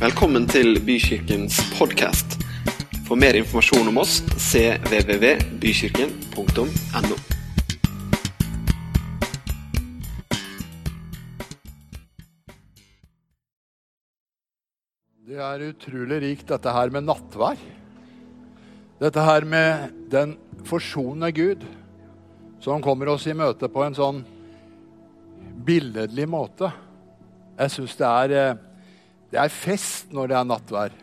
Velkommen til Bykirkens podkast. For mer informasjon om oss cvvvbykirken.no. Det er utrolig rikt, dette her med nattvær. Dette her med den forsonende Gud som kommer oss i møte på en sånn billedlig måte. Jeg syns det, er, eh, det er fest når det er nattvær.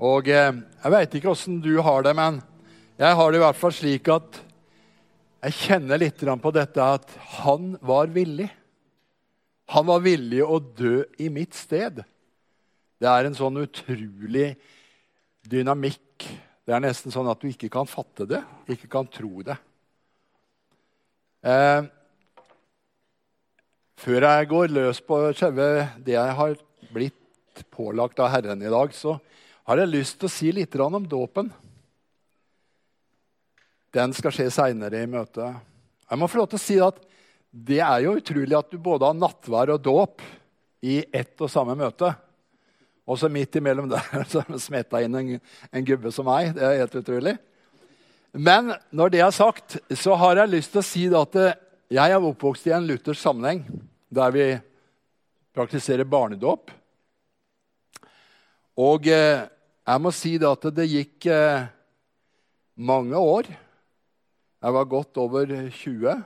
Og eh, jeg veit ikke åssen du har det, men jeg har det i hvert fall slik at jeg kjenner litt på dette at han var villig. Han var villig å dø i mitt sted. Det er en sånn utrolig dynamikk. Det er nesten sånn at du ikke kan fatte det, ikke kan tro det. Eh, før jeg går løs på selve det jeg har blitt pålagt av Herren i dag, så har jeg lyst til å si litt om dåpen. Den skal skje seinere i møtet. Jeg må få lov til å si at det er jo utrolig at du både har nattvær og dåp i ett og samme møte. Og så midt imellom der så smetta inn en, en, gubbe som meg. Det er helt utrolig. Men når det er sagt, så har jeg lyst til å si at jeg er oppvokst i en luthersk sammenheng der vi praktiserer barnedåp. Og eh, jeg må si at det gikk eh, mange år. Jeg var godt over 20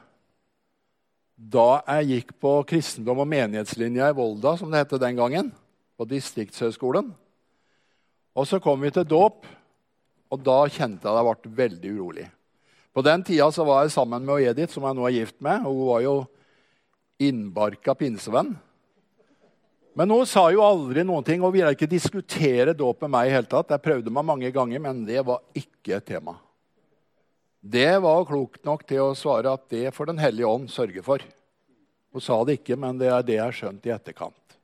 da jeg gikk på kristendom og menighetslinja i Volda, som det het den gangen på Distriktshøgskolen. Og så kom vi til dåp, og da kjente jeg jeg ble veldig urolig. På den tida så var jeg sammen med Edith, som jeg nå er gift med. Hun var jo innbarka pinsevenn. Men hun sa jo aldri noen ting og ville ikke diskutere dåp med meg. i hele tatt. Jeg prøvde meg mange ganger, men det var ikke et tema. Det var klokt nok til å svare at det får Den hellige ånd sørge for. Hun sa det ikke, men det er det jeg har skjønt i etterkant.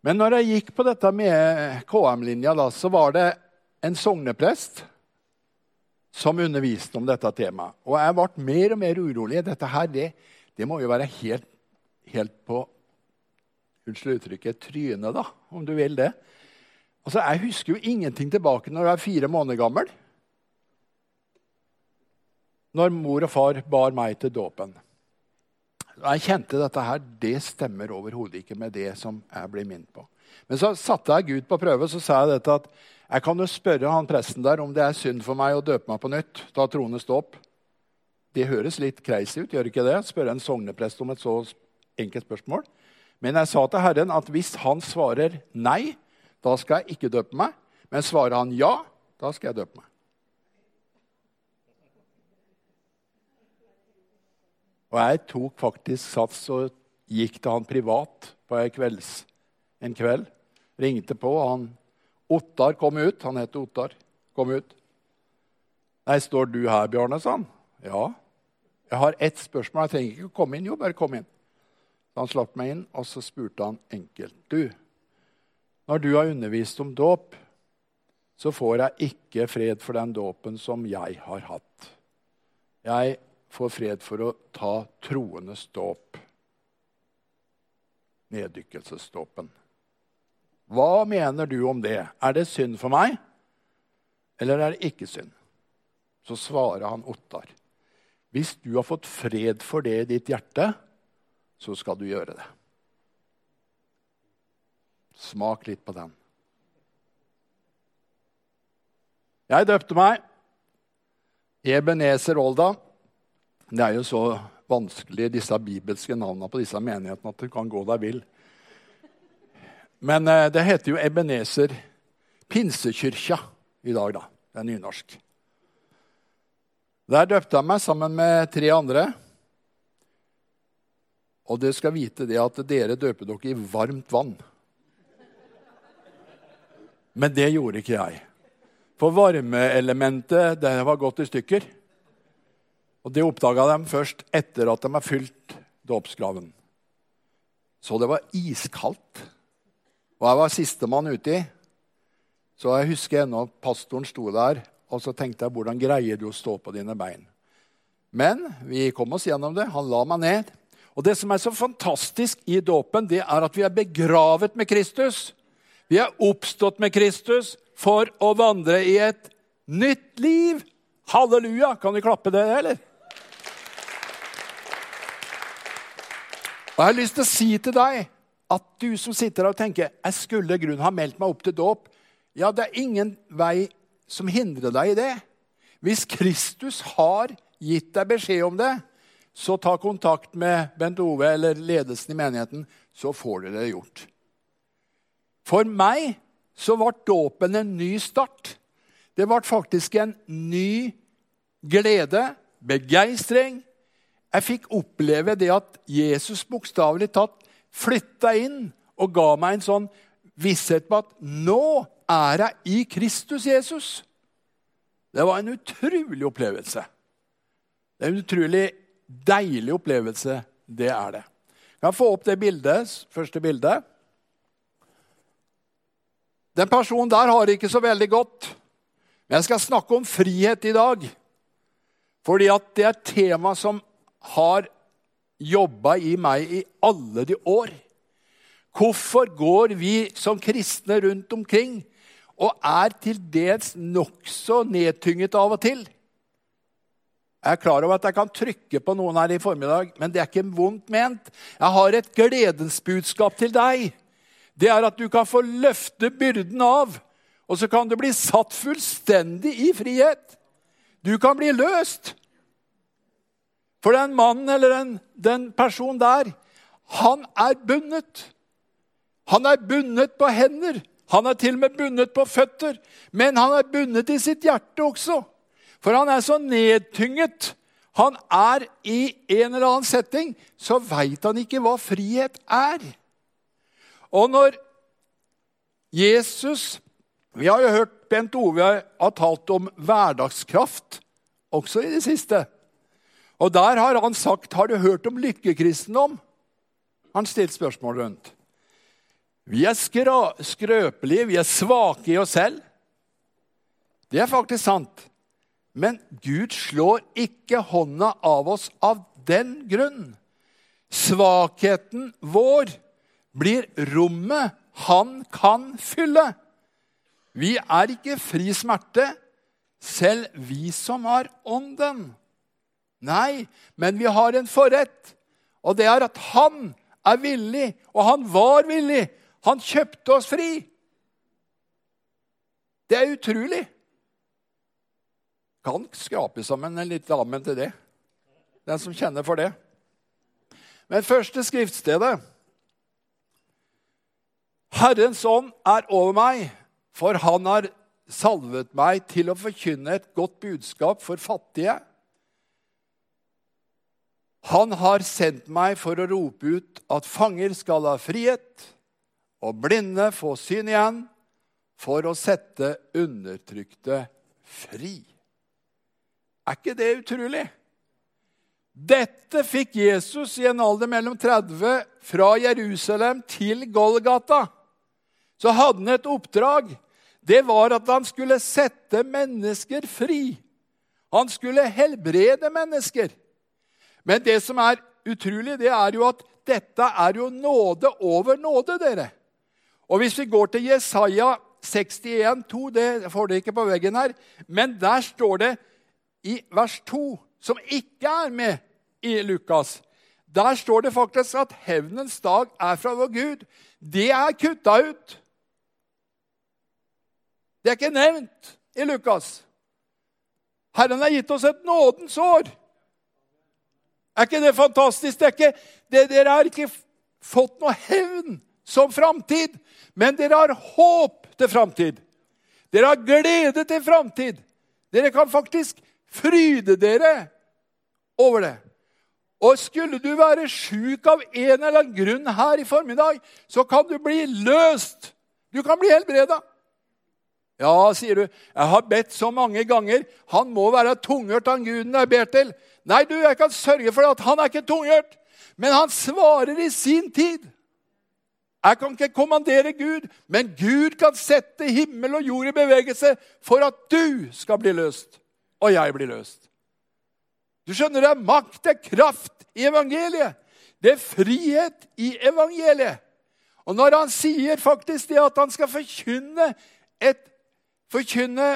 Men når jeg gikk på dette med KM-linja, så var det en sogneprest som underviste om dette temaet. Og jeg ble mer og mer urolig. Dette her, det, det må jo være helt, helt på Unnskyld uttrykket trynet, da, om du vil det. Altså, Jeg husker jo ingenting tilbake når jeg er fire måneder gammel. Når mor og far bar meg til dåpen. Jeg kjente dette her, det stemmer overhodet ikke med det som jeg blir minnet på. Men så satte jeg Gud på prøve så sa jeg dette at jeg kan jo spørre han presten der om det er synd for meg å døpe meg på nytt. ta troende ståp. Det høres litt crazy ut, gjør ikke det? Spørre en sogneprest om et så enkelt spørsmål. Men jeg sa til Herren at hvis han svarer nei, da skal jeg ikke døpe meg. Men svarer han ja, da skal jeg døpe meg. Og jeg tok faktisk sats og gikk til han privat på en, kvelds, en kveld. Ringte på. han Ottar kom ut. Han het Ottar. Kom ut. 'Nei, står du her, Bjarne?' sa han. 'Ja.' 'Jeg har ett spørsmål. Jeg trenger ikke å komme inn.' 'Jo, bare kom inn.' Så han slapp meg inn, og så spurte han enkelt. 'Du, når du har undervist om dåp, så får jeg ikke fred for den dåpen som jeg har hatt.' Jeg får fred for å ta troendes dåp. Neddykkelsesdåpen. Hva mener du om det? Er det synd for meg, eller er det ikke synd? Så svarer han Ottar. Hvis du har fått fred for det i ditt hjerte, så skal du gjøre det. Smak litt på den. Jeg døpte meg. Ebenezer Olda. Det er jo så vanskelig, disse bibelske navnene på disse menighetene, at du kan gå deg vill. Men eh, det heter jo Ebenezer Pinsekyrkja i dag, da. Det er nynorsk. Der døpte jeg meg sammen med tre andre. Og dere skal vite det at dere døper dere i varmt vann. Men det gjorde ikke jeg. For varmeelementet det var gått i stykker. Og Det oppdaga de først etter at de har fylt dåpsgraven. Så det var iskaldt. Og jeg var sistemann uti. Så jeg husker ennå at pastoren sto der, og så tenkte jeg hvordan greier du å stå på dine bein? Men vi kom oss gjennom det. Han la meg ned. Og det som er så fantastisk i dåpen, det er at vi er begravet med Kristus. Vi er oppstått med Kristus for å vandre i et nytt liv. Halleluja! Kan vi klappe det, eller? Og Jeg har lyst til å si til deg at du som sitter der og tenker jeg skulle grunn ha meldt meg opp til dåp Ja, det er ingen vei som hindrer deg i det. Hvis Kristus har gitt deg beskjed om det, så ta kontakt med Bent Ove eller ledelsen i menigheten, så får dere det gjort. For meg så ble dåpen en ny start. Det ble faktisk en ny glede, begeistring. Jeg fikk oppleve det at Jesus bokstavelig talt flytta inn og ga meg en sånn visshet på at nå er jeg i Kristus Jesus. Det var en utrolig opplevelse. Det er en utrolig deilig opplevelse. Det er det. Jeg Kan få opp det bildet, første bildet? Den personen der har det ikke så veldig godt. Men jeg skal snakke om frihet i dag. Fordi at det er et tema som har jobba i meg i alle de år. Hvorfor går vi som kristne rundt omkring og er til dels nokså nedtynget av og til? Jeg er klar over at jeg kan trykke på noen her i formiddag, men det er ikke vondt ment. Jeg har et gledensbudskap til deg. Det er at du kan få løfte byrden av, og så kan du bli satt fullstendig i frihet. Du kan bli løst. For den mannen eller den, den personen der, han er bundet. Han er bundet på hender. Han er til og med bundet på føtter. Men han er bundet i sitt hjerte også. For han er så nedtynget. Han er i en eller annen setting, så veit han ikke hva frihet er. Og når Jesus Vi har jo hørt Bent Ove har talt om hverdagskraft også i det siste. Og der har han sagt 'Har du hørt om lykkekristendom?' Han stilte spørsmål rundt. Vi er skrøpelige, vi er svake i oss selv. Det er faktisk sant. Men Gud slår ikke hånda av oss av den grunn. Svakheten vår blir rommet han kan fylle. Vi er ikke fri smerte, selv vi som har ånden. Nei, men vi har en forrett, og det er at han er villig, og han var villig. Han kjøpte oss fri. Det er utrolig. Kan skrape sammen en liten ammen til det, den som kjenner for det. Men første skriftstedet Herrens ånd er over meg, for han har salvet meg til å forkynne et godt budskap for fattige. Han har sendt meg for å rope ut at fanger skal ha frihet, og blinde få syn igjen, for å sette undertrykte fri. Er ikke det utrolig? Dette fikk Jesus i en alder mellom 30 fra Jerusalem til Golgata. Så hadde han et oppdrag. Det var at han skulle sette mennesker fri. Han skulle helbrede mennesker. Men det som er utrolig, det er jo at dette er jo nåde over nåde, dere. Og hvis vi går til Jesaja 61, 2, det får dere ikke på veggen her, men der står det i vers 2, som ikke er med i Lukas, der står det faktisk at hevnens dag er fra vår Gud. Det er kutta ut. Det er ikke nevnt i Lukas. Herren har gitt oss et nådens år. Er ikke det fantastisk? Det er ikke, det, dere har ikke fått noe hevn som framtid, men dere har håp til framtid. Dere har glede til framtid. Dere kan faktisk fryde dere over det. Og skulle du være sjuk av en eller annen grunn her i formiddag, så kan du bli løst. Du kan bli helbreda. Ja, sier du, jeg har bedt så mange ganger. Han må være tunghørt, han guden jeg ber til. Nei, du, jeg kan sørge for at han er ikke tunghørt, men han svarer i sin tid. Jeg kan ikke kommandere Gud, men Gud kan sette himmel og jord i bevegelse for at du skal bli løst og jeg blir løst. Du skjønner, det er makt, det er kraft i evangeliet. Det er frihet i evangeliet. Og når han sier faktisk det at han skal forkynne et, forkynne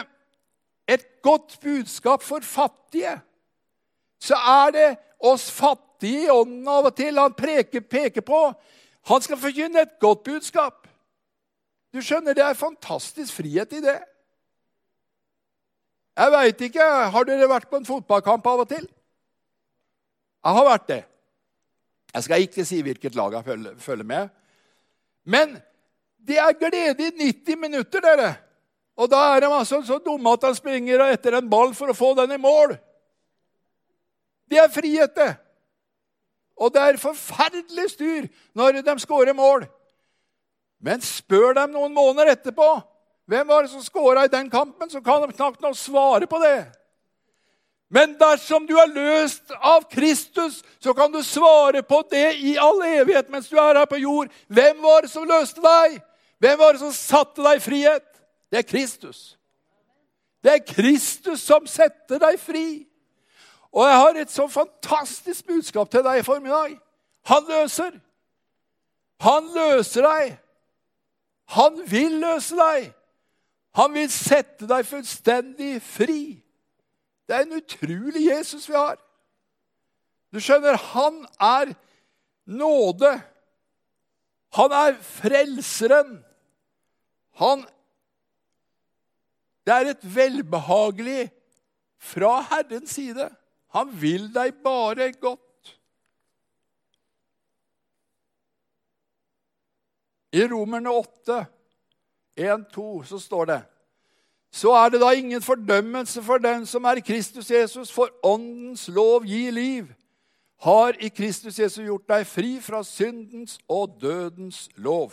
et godt budskap for fattige, så er det oss fattige i ånden av og til han preker, peker på. Han skal forkynne et godt budskap. Du skjønner, det er fantastisk frihet i det. Jeg veit ikke. Har dere vært på en fotballkamp av og til? Jeg har vært det. Jeg skal ikke si hvilket lag jeg følger, med. Men det er glede i 90 minutter, dere. Og da er de altså så dumme at de springer etter en ball for å få den i mål. Det er frihet, det. Og det er forferdelig styr når de skårer mål. Men spør dem noen måneder etterpå hvem var det som skåra i den kampen, så kan de knapt nok svare på det. Men dersom du er løst av Kristus, så kan du svare på det i all evighet mens du er her på jord. Hvem var det som løste deg? Hvem var det som satte deg i frihet? Det er Kristus. Det er Kristus som setter deg fri. Og jeg har et så fantastisk budskap til deg i formiddag. Han løser. Han løser deg. Han vil løse deg. Han vil sette deg fullstendig fri. Det er en utrolig Jesus vi har. Du skjønner, han er nåde. Han er frelseren. Han Det er et velbehagelig fra Herrens side. Han vil deg bare godt. I Romerne 8, 1-2, så står det så er det da ingen fordømmelse for den som er Kristus Jesus, for åndens lov gir liv. Har i Kristus Jesus gjort deg fri fra syndens og dødens lov.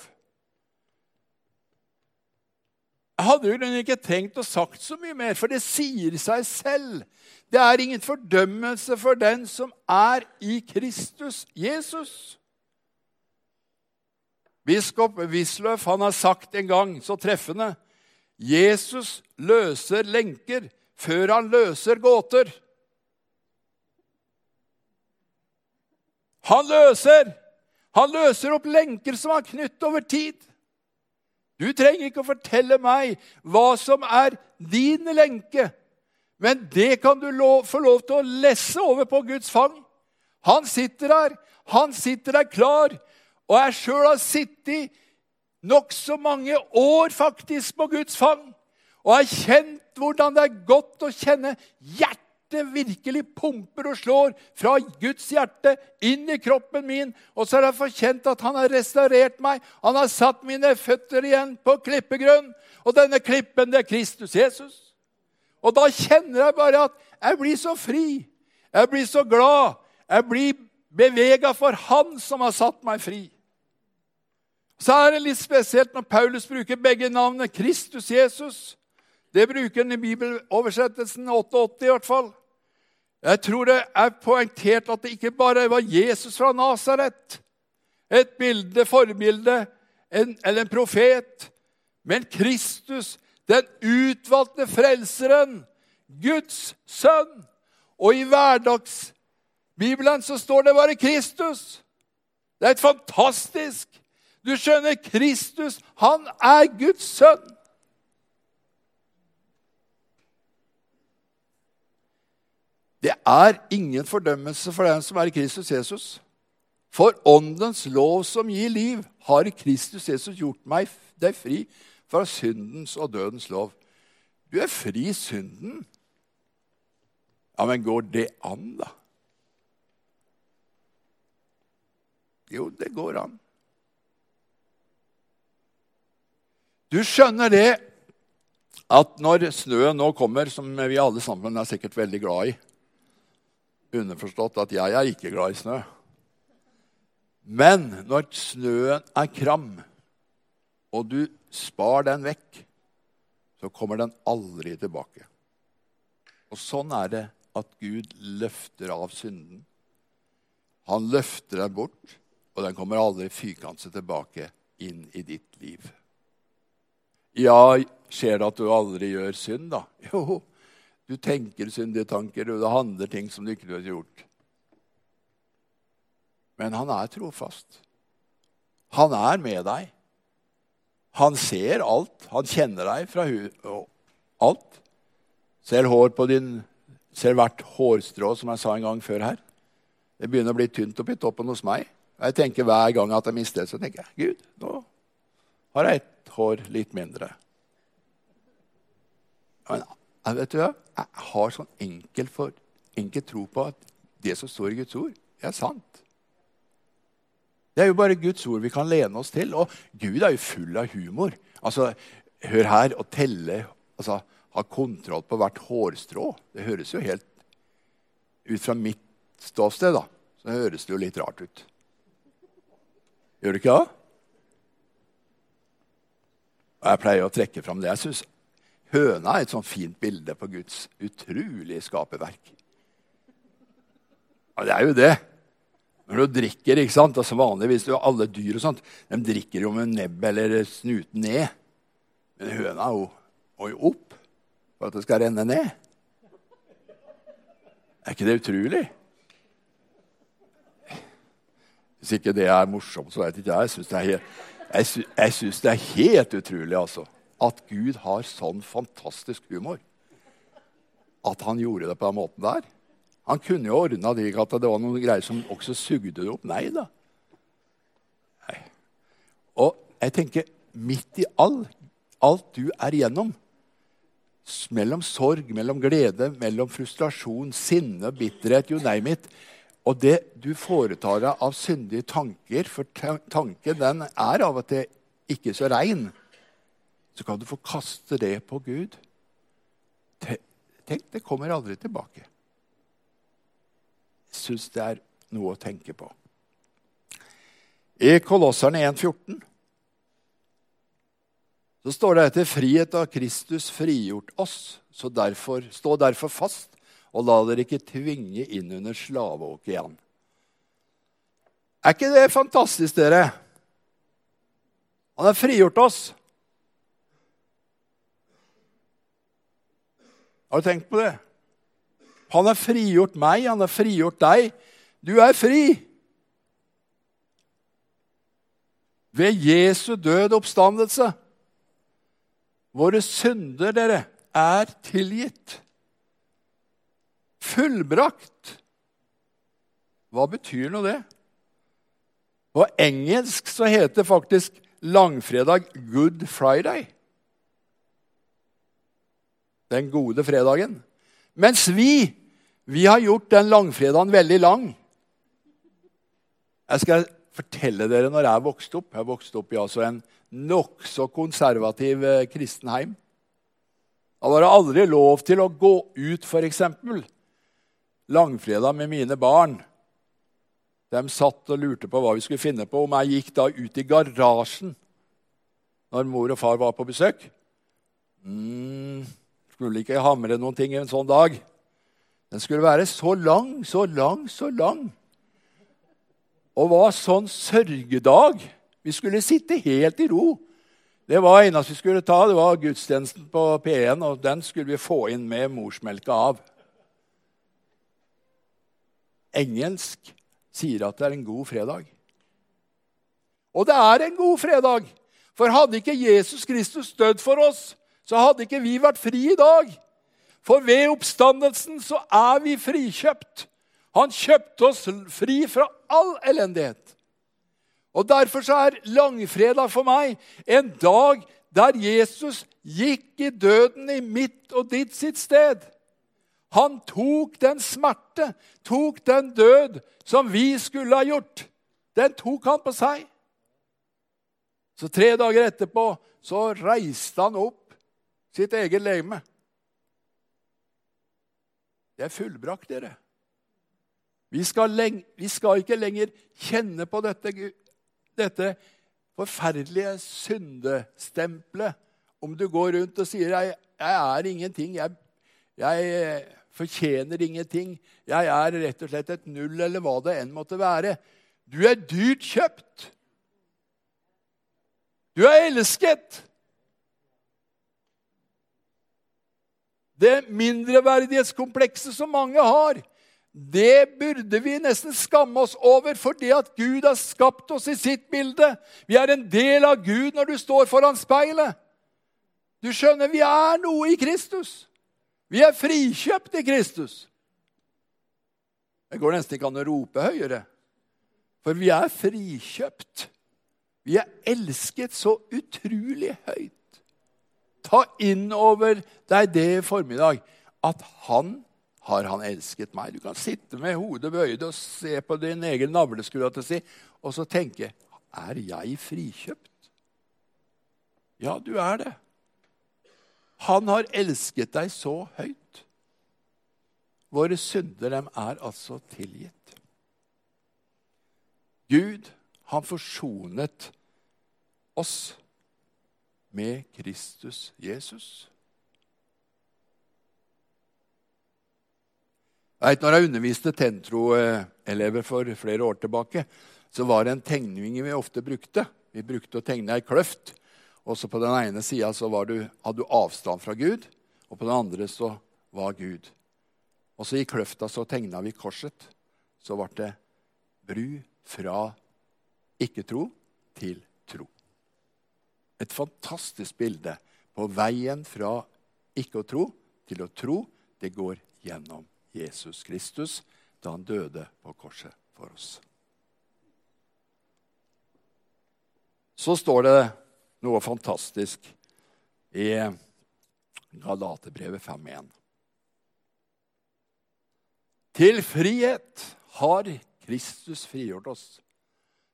Jeg hadde jo ikke tenkt å sagt så mye mer, for det sier seg selv. Det er ingen fordømmelse for den som er i Kristus Jesus. Biskop Wisløff han har sagt en gang så treffende Jesus løser lenker før han løser gåter. Han løser! Han løser opp lenker som er knyttet over tid. Du trenger ikke å fortelle meg hva som er din lenke, men det kan du lov, få lov til å lesse over på Guds fang. Han sitter der, han sitter der klar, og jeg sjøl har sittet nokså mange år faktisk på Guds fang. Og har kjent hvordan det er godt å kjenne hjertet virkelig pumper og slår fra Guds hjerte inn i kroppen min. Og så har jeg forkjent at han har restaurert meg. Han har satt mine føtter igjen på klippegrunn. Og denne klippen, det er Kristus Jesus. Og da kjenner jeg bare at jeg blir så fri. Jeg blir så glad. Jeg blir bevega for Han som har satt meg fri. Så er det litt spesielt når Paulus bruker begge navnene Kristus Jesus. Det bruker han i bibeloversettelsen 88 i hvert fall. Jeg tror det er poengtert at det ikke bare var Jesus fra Nasaret, et bilde, forbilde en, eller en profet, men Kristus, den utvalgte frelseren, Guds sønn. Og i hverdagsbibelen så står det bare Kristus. Det er et fantastisk du skjønner, Kristus, han er Guds sønn. Det er ingen fordømmelse for den som er i Kristus Jesus. For åndens lov som gir liv, har i Kristus Jesus gjort meg deg fri fra syndens og dødens lov. Du er fri i synden. Ja, men går det an, da? Jo, det går an. Du skjønner det at når snøen nå kommer, som vi alle sammen er sikkert veldig glad i Underforstått at jeg er ikke glad i snø. Men når snøen er kram, og du spar den vekk, så kommer den aldri tilbake. Og sånn er det at Gud løfter av synden. Han løfter deg bort, og den kommer aldri fykende tilbake inn i ditt liv. Ja, skjer det at du aldri gjør synd, da? Jo, du tenker syndige tanker, og det handler ting som du ikke har gjort. Men han er trofast. Han er med deg. Han ser alt. Han kjenner deg fra alt. Ser hår på din Ser hvert hårstrå, som jeg sa en gang før her. Det begynner å bli tynt oppi toppen hos meg. Jeg tenker Hver gang at jeg mister det, så tenker jeg Gud, nå har jeg ett hår litt mindre. Men jeg vet du hva? Jeg har sånn enkel, for, enkel tro på at det som står i Guds ord, det er sant. Det er jo bare Guds ord vi kan lene oss til. Og Gud er jo full av humor. Altså, Hør her å telle altså, Ha kontroll på hvert hårstrå. Det høres jo helt Ut fra mitt ståsted da, så høres det jo litt rart ut. Gjør det ikke det? Og Jeg pleier å trekke fram det. Jeg synes Høna er et sånn fint bilde på Guds utrolige skaperverk. Ja, det er jo det. Når du drikker, ikke sant, altså Vanligvis alle dyr og sånt, de drikker jo med nebbet eller snuten ned. Men høna må jo opp for at det skal renne ned. Er ikke det utrolig? Hvis ikke det er morsomt, så vet ikke jeg. Jeg sy det, jeg det, er helt utrolig altså, at Gud har sånn fantastisk humor. At han gjorde det på den måten der. Han kunne jo ordna det ikke at det var noen greier som også sugde det opp. Nei da. Nei. Og jeg tenker, midt i all, alt du er igjennom, mellom sorg, mellom glede, mellom frustrasjon, sinne, bitterhet, you name it, og det du foretar deg av syndige tanker, for tanken den er av og til ikke så rein, så kan du få kaste det på Gud. Tenk, det kommer aldri tilbake Jeg syns det er noe å tenke på. I Kolosserne 1,14 så står det etter frihet av Kristus frigjort oss, så derfor, stå derfor fast, og la dere ikke tvinge inn under slaveåket igjen. Er ikke det fantastisk, dere? Han har frigjort oss. Har du tenkt på det? Han har frigjort meg, han har frigjort deg. Du er fri. Ved Jesu død oppstandelse. Våre synder, dere, er tilgitt. Fullbrakt. Hva betyr nå det? På engelsk så heter faktisk langfredag Good Friday. Den gode fredagen. Mens vi vi har gjort den langfredagen veldig lang. Jeg skal fortelle dere når jeg vokste opp. Jeg vokste opp i altså en nokså konservativ eh, kristenheim. Da var det aldri lov til å gå ut, f.eks. langfredag med mine barn. De satt og lurte på hva vi skulle finne på. Om jeg gikk da ut i garasjen når mor og far var på besøk. Mm, skulle ikke hamre noen ting en sånn dag. Den skulle være så lang, så lang, så lang. Og var sånn sørgedag. Vi skulle sitte helt i ro. Det var eneste vi skulle ta, det var gudstjenesten på P1, og den skulle vi få inn med morsmelka av. Engelsk sier at det er en god fredag. Og det er en god fredag! For hadde ikke Jesus Kristus dødd for oss, så hadde ikke vi vært fri i dag. For ved oppstandelsen så er vi frikjøpt. Han kjøpte oss fri fra all elendighet. Og Derfor så er langfredag for meg en dag der Jesus gikk i døden i mitt og ditt sitt sted. Han tok den smerte, tok den død som vi skulle ha gjort. Den tok han på seg. Så tre dager etterpå så reiste han opp sitt eget legeme. Det er fullbrakt, dere. Vi skal, vi skal, ikke lenger kjenne på dette, dette forferdelige syndestempelet om du går rundt og sier jeg, jeg er ingenting, jeg, jeg, fortjener ingenting, jeg er rett og slett et null, eller hva det enn måtte være. Du er dyrt kjøpt. Du er elsket. Det mindreverdighetskomplekset som mange har, Det burde vi nesten skamme oss over, fordi at Gud har skapt oss i sitt bilde. Vi er en del av Gud når du står foran speilet. Du skjønner, vi er noe i Kristus. Vi er frikjøpt i Kristus. Det går nesten ikke an å rope høyere, for vi er frikjøpt. Vi er elsket så utrolig høyt. Ta inn over deg det i formiddag at han har han elsket meg. Du kan sitte med hodet bøyd og se på din egen navle si, og så tenke er jeg frikjøpt? Ja, du er det. Han har elsket deg så høyt. Våre synder dem er altså tilgitt. Gud, han forsonet oss med Kristus Jesus. Jeg vet, når jeg underviste Tentro-elever for flere år tilbake, så var det en tegning vi ofte brukte. Vi brukte å tegne ei kløft. Og så På den ene sida hadde du avstand fra Gud, og på den andre så var Gud. Og så I kløfta så tegna vi korset. Så ble det bru fra ikke-tro til tro. Et fantastisk bilde på veien fra ikke å tro til å tro. Det går gjennom Jesus Kristus da han døde på korset for oss. Så står det noe fantastisk i Galaterbrevet 5.1. Til frihet har Kristus frigjort oss.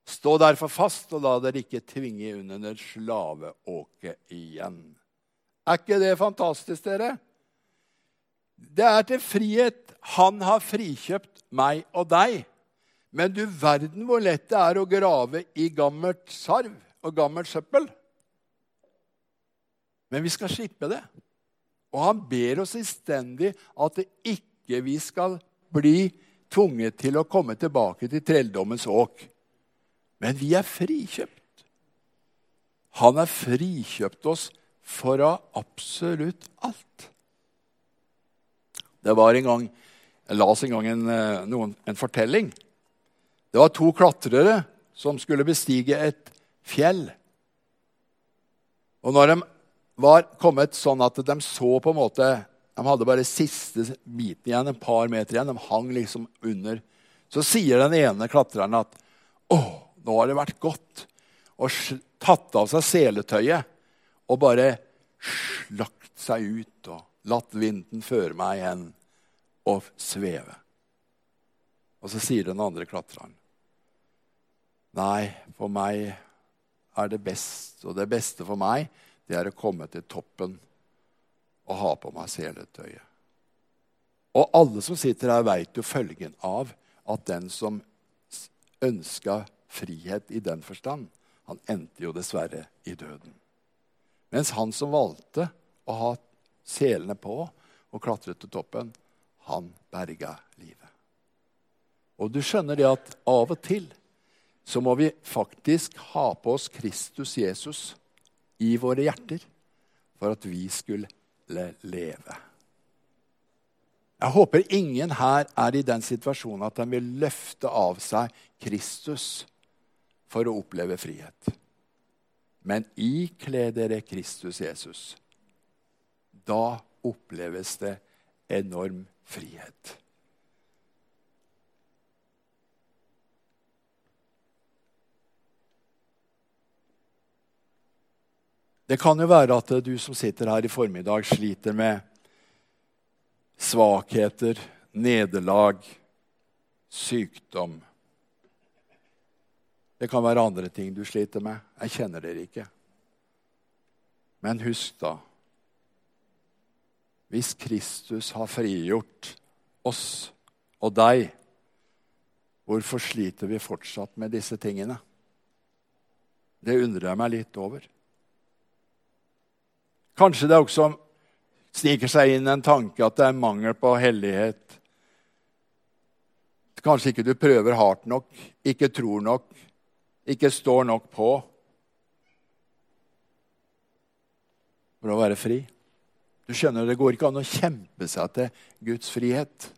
Stå derfor fast, og la dere ikke tvinge under slaveåket igjen. Er ikke det fantastisk, dere? Det er til frihet han har frikjøpt meg og deg. Men du verden hvor lett det er å grave i gammelt sarv og gammelt søppel. Men vi skal slippe det. Og han ber oss innstendig at det ikke vi skal bli tvunget til å komme tilbake til trelldommens åk. Men vi er frikjøpt. Han har frikjøpt oss fra absolutt alt. Det var en gang, Jeg las en gang en, eh, noen, en fortelling. Det var to klatrere som skulle bestige et fjell. Og når de var kommet sånn at de så på en måte De hadde bare siste biten igjen, et par meter igjen. De hang liksom under. Så sier den ene klatreren at å, nå har det vært godt å tatt av seg seletøyet og bare slakt seg ut og latt vinden føre meg igjen og sveve. Og så sier den andre klatreren Nei, for meg er det best, og det beste for meg, det er å komme til toppen og ha på meg seletøyet. Og alle som sitter her, veit jo følgen av at den som ønska frihet i den forstand, han endte jo dessverre i døden. Mens han som valgte å ha selene på og klatret til toppen, han berga livet. Og du skjønner det at av og til så må vi faktisk ha på oss Kristus Jesus i våre hjerter for at vi skulle leve. Jeg håper ingen her er i den situasjonen at de vil løfte av seg Kristus for å oppleve frihet. Men ikle dere Kristus Jesus. Da oppleves det enorm frihet. Det kan jo være at du som sitter her i formiddag, sliter med svakheter, nederlag, sykdom. Det kan være andre ting du sliter med. Jeg kjenner dere ikke. Men husk da hvis Kristus har frigjort oss og deg, hvorfor sliter vi fortsatt med disse tingene? Det undrer jeg meg litt over. Kanskje det også sniker seg inn en tanke at det er mangel på hellighet. Kanskje ikke du prøver hardt nok, ikke tror nok, ikke står nok på for å være fri. Du skjønner, Det går ikke an å kjempe seg til Guds frihet.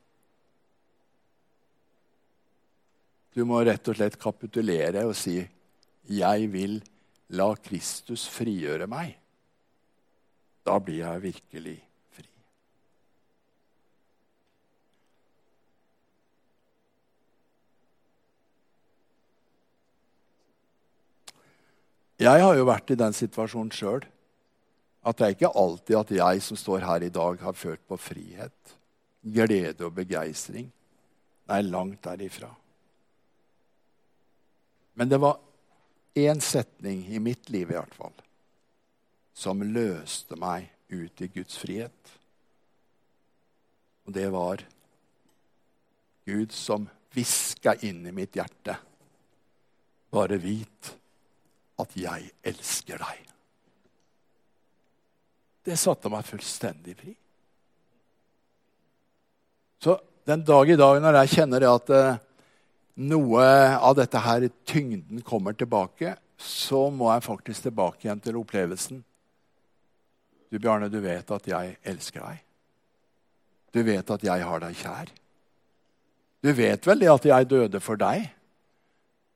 Du må rett og slett kapitulere og si 'Jeg vil la Kristus frigjøre meg'. Da blir jeg virkelig fri. Jeg har jo vært i den situasjonen sjøl at det er ikke alltid at jeg som står her i dag, har følt på frihet, glede og begeistring. Nei, langt derifra. Men det var én setning i mitt liv i hvert fall som løste meg ut i Guds frihet. Og det var Gud som hviska i mitt hjerte. Bare vit at jeg elsker deg. Det satte meg fullstendig fri. Så den dag i dag når jeg kjenner at eh, noe av dette her tyngden kommer tilbake, så må jeg faktisk tilbake igjen til opplevelsen. Du, Bjarne, du vet at jeg elsker deg. Du vet at jeg har deg kjær. Du vet vel det at jeg døde for deg?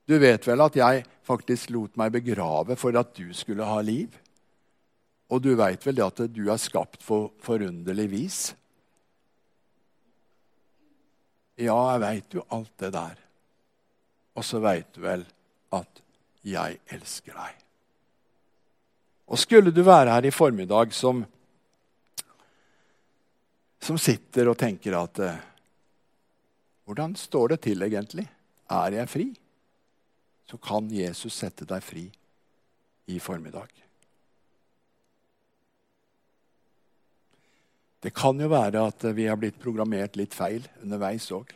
Du vet vel at jeg faktisk lot meg begrave for at du skulle ha liv? Og du veit vel det at du er skapt for forunderlig vis? Ja, jeg veit jo alt det der. Og så veit du vel at jeg elsker deg. Og skulle du være her i formiddag som, som sitter og tenker at eh, Hvordan står det til egentlig? Er jeg fri? så kan Jesus sette deg fri i formiddag. Det kan jo være at vi har blitt programmert litt feil underveis òg.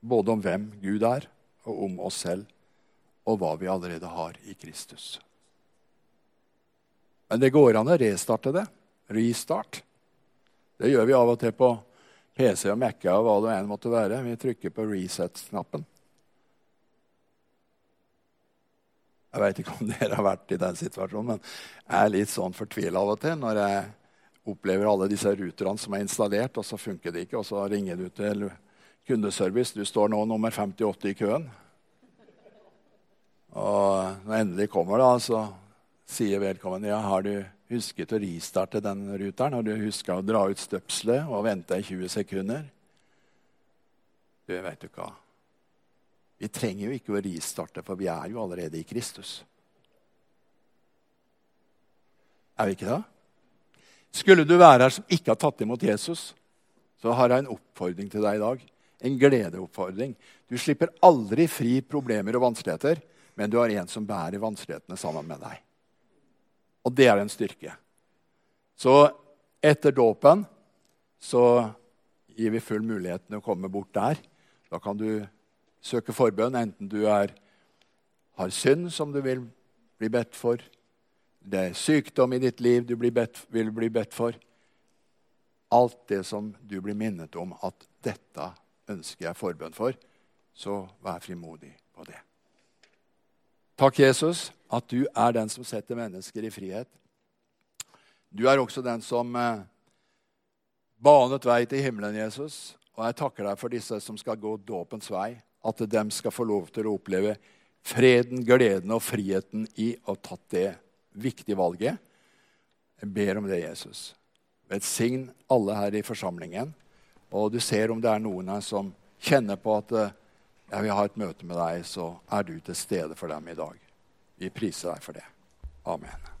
Både om hvem Gud er, og om oss selv, og hva vi allerede har i Kristus. Men det går an å restarte det. Restart. Det gjør vi av og til på PC og Mac og hva det enn måtte være. Vi trykker på reset-knappen. Jeg veit ikke om dere har vært i den situasjonen, men jeg er litt sånn fortvila av og til når jeg opplever alle disse ruterne som er installert, og så funker det ikke. Og så ringer du til kundeservice. Du står nå nummer 58 i køen. Og når endelig kommer, da, så sier vedkommende ja, har du husket å ristarte den ruteren. Har du huska å dra ut støpselet og vente i 20 sekunder? Du, vet du hva? Vi trenger jo ikke å ristarte, for vi er jo allerede i Kristus. Er vi ikke det? Skulle du være her som ikke har tatt imot Jesus, så har jeg en oppfordring til deg i dag. En gledeoppfordring. Du slipper aldri fri problemer og vanskeligheter, men du har en som bærer vanskelighetene sammen med deg. Og det er en styrke. Så etter dåpen så gir vi full mulighet til å komme bort der. Da kan du søke forbønn, enten du er, har synd som du vil bli bedt for, det er sykdom i ditt liv du bedt, vil bli bedt for. Alt det som du blir minnet om at dette ønsker jeg forbønn for, så vær frimodig på det. Takk, Jesus, at du er den som setter mennesker i frihet. Du er også den som eh, banet vei til himmelen, Jesus. Og jeg takker deg for disse som skal gå dåpens vei. At de skal få lov til å oppleve freden, gleden og friheten i å ha tatt det viktige valget. Jeg ber om det, Jesus. Velsign alle her i forsamlingen. Og du ser om det er noen her som kjenner på at eh, jeg vil ha et møte med deg, så er du til stede for dem i dag. Vi priser deg for det. Amen.